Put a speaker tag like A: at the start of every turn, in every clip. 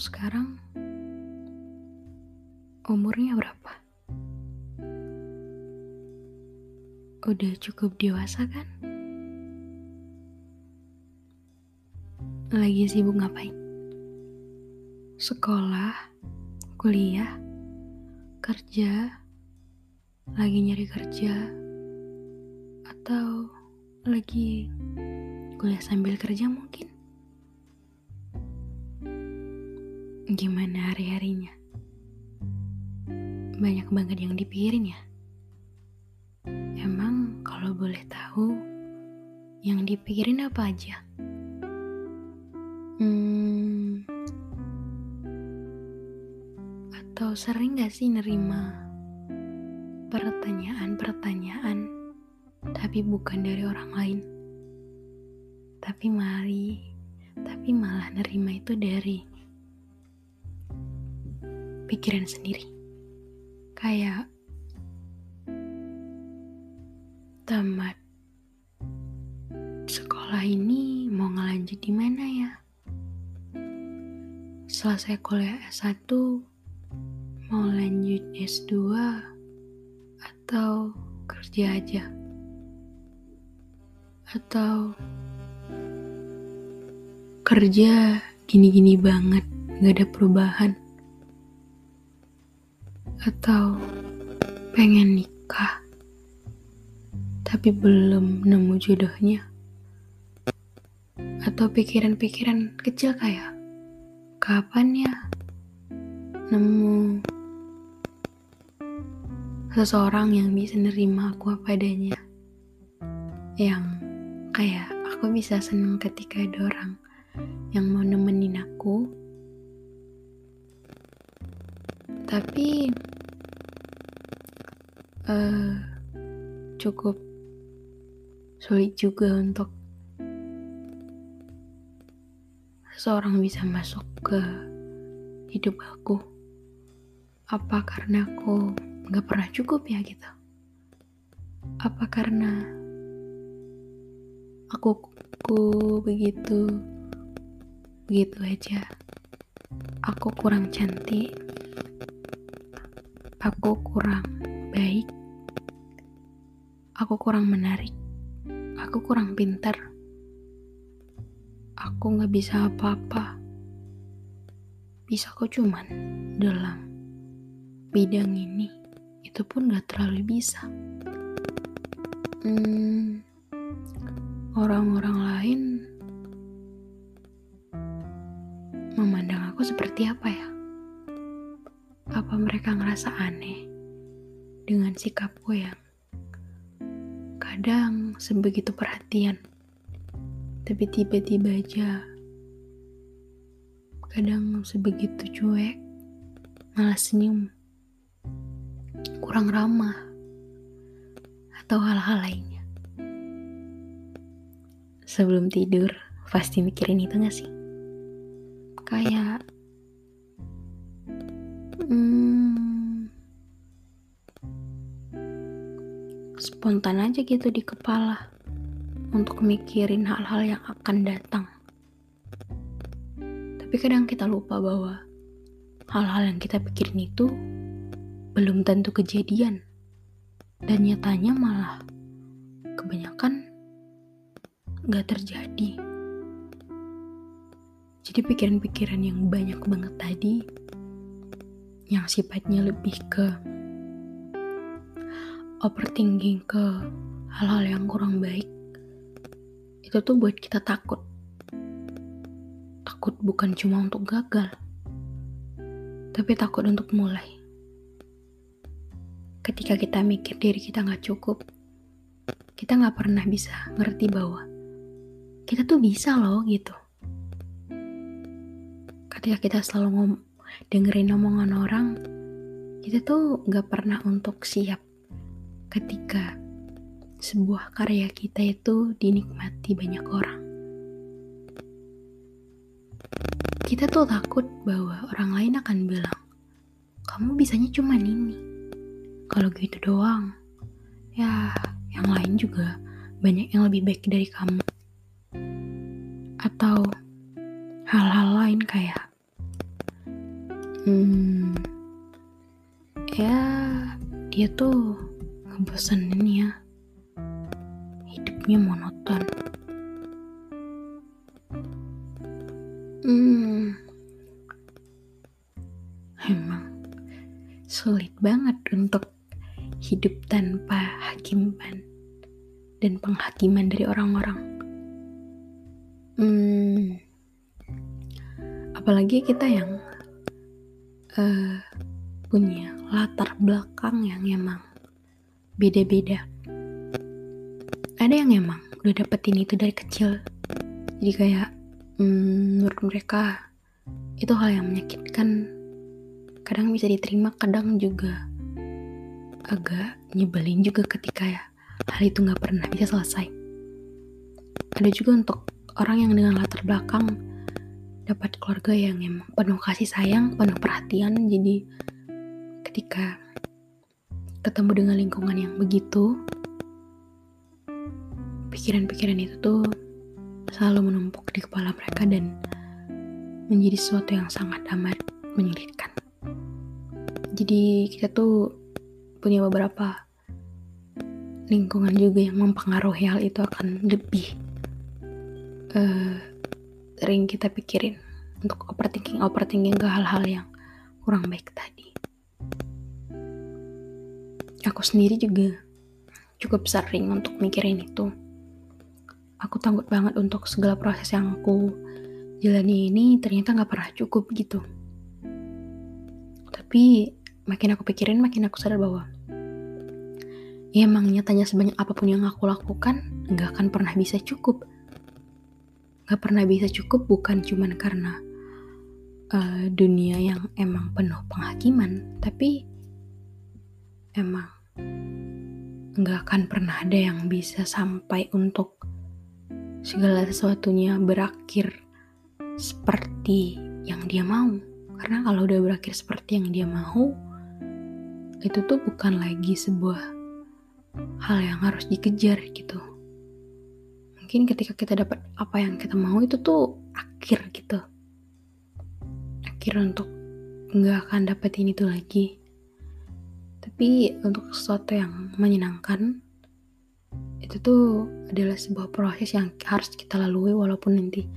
A: Sekarang umurnya berapa? Udah cukup dewasa kan? Lagi sibuk ngapain? Sekolah, kuliah, kerja, lagi nyari kerja, atau lagi kuliah sambil kerja mungkin? Gimana hari-harinya? Banyak banget yang dipikirin ya? Emang kalau boleh tahu, yang dipikirin apa aja? Hmm, atau sering gak sih nerima pertanyaan-pertanyaan tapi bukan dari orang lain? Tapi mari, tapi malah nerima itu dari pikiran sendiri. Kayak tamat sekolah ini mau ngelanjut di mana ya? Selesai kuliah S1 mau lanjut S2 atau kerja aja? Atau kerja gini-gini banget, gak ada perubahan atau pengen nikah tapi belum nemu jodohnya? Atau pikiran-pikiran kecil kayak kapan ya nemu seseorang yang bisa nerima aku apa adanya? Yang kayak aku bisa seneng ketika ada orang yang mau nemenin aku uh, cukup sulit juga untuk seseorang bisa masuk ke hidup aku. Apa karena aku gak pernah cukup ya gitu? Apa karena aku, aku begitu begitu aja? Aku kurang cantik. Aku kurang baik, aku kurang menarik, aku kurang pintar, aku gak bisa apa-apa. Bisa kok cuman dalam bidang ini, itu pun gak terlalu bisa. Hmm, orang-orang lain memandang aku seperti apa ya? Apa mereka ngerasa aneh dengan sikapku yang kadang sebegitu perhatian, tapi tiba-tiba aja kadang sebegitu cuek, malah senyum, kurang ramah, atau hal-hal lainnya. Sebelum tidur, pasti mikirin itu gak sih? Kayak hmm, spontan aja gitu di kepala untuk mikirin hal-hal yang akan datang. Tapi kadang kita lupa bahwa hal-hal yang kita pikirin itu belum tentu kejadian. Dan nyatanya malah kebanyakan gak terjadi. Jadi pikiran-pikiran yang banyak banget tadi yang sifatnya lebih ke overthinking ke hal-hal yang kurang baik itu tuh buat kita takut takut bukan cuma untuk gagal tapi takut untuk mulai ketika kita mikir diri kita nggak cukup kita nggak pernah bisa ngerti bahwa kita tuh bisa loh gitu. Ketika kita selalu ngom dengerin omongan orang, kita tuh nggak pernah untuk siap ketika sebuah karya kita itu dinikmati banyak orang. Kita tuh takut bahwa orang lain akan bilang, kamu bisanya cuma ini. Kalau gitu doang, ya yang lain juga banyak yang lebih baik dari kamu. Atau hal-hal lain kayak, hmm, ya dia tuh ngebosenin ya, hidupnya monoton. Hmm, emang sulit banget untuk hidup tanpa hakiman dan penghakiman dari orang-orang. Hmm, apalagi kita yang uh, punya latar belakang yang emang beda-beda. Ada yang emang udah dapetin itu dari kecil, jadi kayak hmm, menurut mereka itu hal yang menyakitkan. Kadang bisa diterima, kadang juga agak nyebelin juga ketika ya hal itu nggak pernah bisa selesai. Ada juga untuk orang yang dengan latar belakang dapat keluarga yang emang penuh kasih sayang, penuh perhatian, jadi ketika ketemu dengan lingkungan yang begitu, pikiran-pikiran itu tuh selalu menumpuk di kepala mereka dan menjadi sesuatu yang sangat amat menyulitkan. Jadi kita tuh punya beberapa lingkungan juga yang mempengaruhi hal itu akan lebih uh, sering kita pikirin untuk overthinking overthinking ke hal-hal yang kurang baik tadi. Aku sendiri juga cukup sering untuk mikirin itu. Aku takut banget untuk segala proses yang aku jalani ini ternyata nggak pernah cukup gitu. Tapi makin aku pikirin makin aku sadar bahwa ya emang nyatanya sebanyak apa pun yang aku lakukan nggak akan pernah bisa cukup nggak pernah bisa cukup bukan cuman karena uh, dunia yang emang penuh penghakiman tapi emang nggak akan pernah ada yang bisa sampai untuk segala sesuatunya berakhir seperti yang dia mau karena kalau udah berakhir seperti yang dia mau itu tuh bukan lagi sebuah hal yang harus dikejar gitu. Mungkin ketika kita dapat apa yang kita mau itu tuh akhir gitu. Akhir untuk nggak akan dapetin itu lagi. Tapi untuk sesuatu yang menyenangkan itu tuh adalah sebuah proses yang harus kita lalui walaupun nanti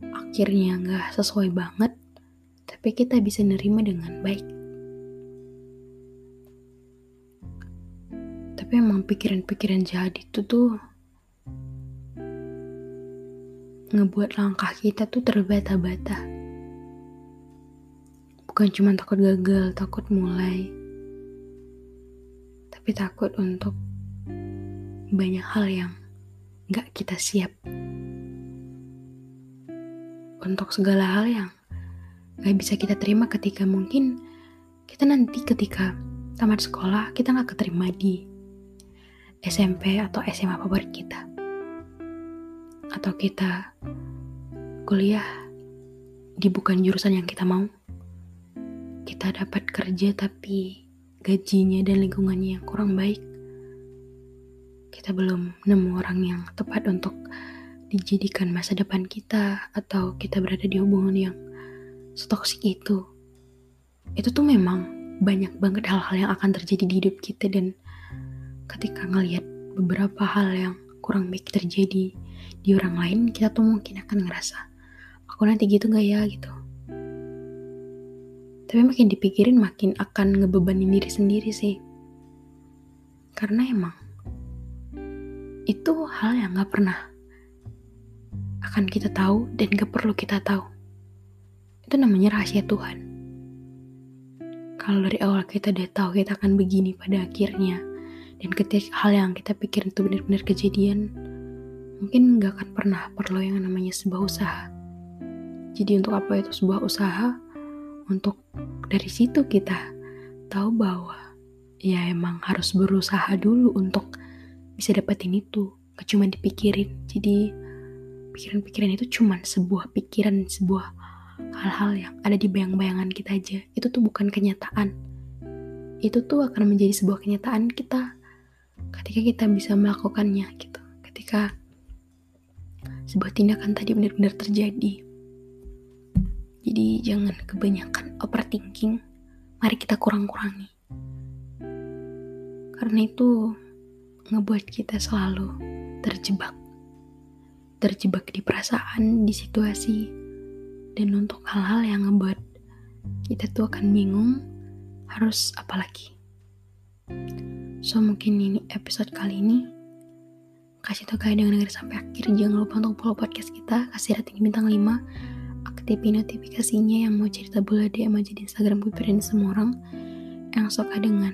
A: akhirnya nggak sesuai banget tapi kita bisa nerima dengan baik. Tapi emang pikiran-pikiran jahat itu tuh ngebuat langkah kita tuh terbata-bata. Bukan cuma takut gagal takut mulai tapi takut untuk banyak hal yang gak kita siap untuk segala hal yang gak bisa kita terima ketika mungkin kita nanti ketika tamat sekolah kita gak keterima di SMP atau SMA favorit kita. Atau kita kuliah di bukan jurusan yang kita mau. Kita dapat kerja tapi gajinya dan lingkungannya yang kurang baik. Kita belum nemu orang yang tepat untuk dijadikan masa depan kita atau kita berada di hubungan yang setoksik itu. Itu tuh memang banyak banget hal-hal yang akan terjadi di hidup kita dan ketika ngelihat beberapa hal yang kurang baik terjadi di orang lain, kita tuh mungkin akan ngerasa, aku nanti gitu gak ya gitu. Tapi makin dipikirin makin akan ngebebanin diri sendiri sih. Karena emang itu hal yang gak pernah akan kita tahu dan gak perlu kita tahu. Itu namanya rahasia Tuhan. Kalau dari awal kita udah tahu kita akan begini pada akhirnya, dan ketika hal yang kita pikir itu benar-benar kejadian mungkin nggak akan pernah perlu yang namanya sebuah usaha jadi untuk apa itu sebuah usaha untuk dari situ kita tahu bahwa ya emang harus berusaha dulu untuk bisa dapetin itu. Gak cuma dipikirin. Jadi pikiran-pikiran itu cuma sebuah pikiran sebuah hal-hal yang ada di bayang-bayangan kita aja. Itu tuh bukan kenyataan. Itu tuh akan menjadi sebuah kenyataan kita ketika kita bisa melakukannya gitu. Ketika sebuah tindakan tadi benar-benar terjadi jadi jangan kebanyakan overthinking. Mari kita kurang-kurangi. Karena itu ngebuat kita selalu terjebak. Terjebak di perasaan di situasi. Dan untuk hal-hal yang ngebuat kita tuh akan bingung harus apa lagi? So mungkin ini episode kali ini. Kasih tau kalian yang denger sampai akhir. Jangan lupa untuk follow podcast kita kasih rating bintang 5 aktifin notifikasinya yang mau cerita bola DM aja di Instagram gue dan semua orang yang suka dengan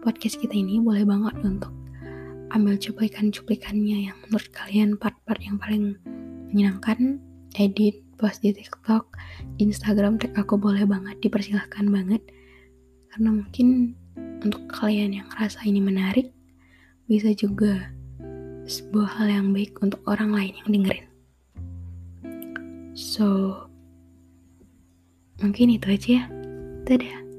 A: podcast kita ini boleh banget untuk ambil cuplikan-cuplikannya yang menurut kalian part-part yang paling menyenangkan edit post di TikTok Instagram tag aku boleh banget dipersilahkan banget. Karena mungkin untuk kalian yang ngerasa ini menarik bisa juga sebuah hal yang baik untuk orang lain yang dengerin. So mungkin itu aja ya. Dadah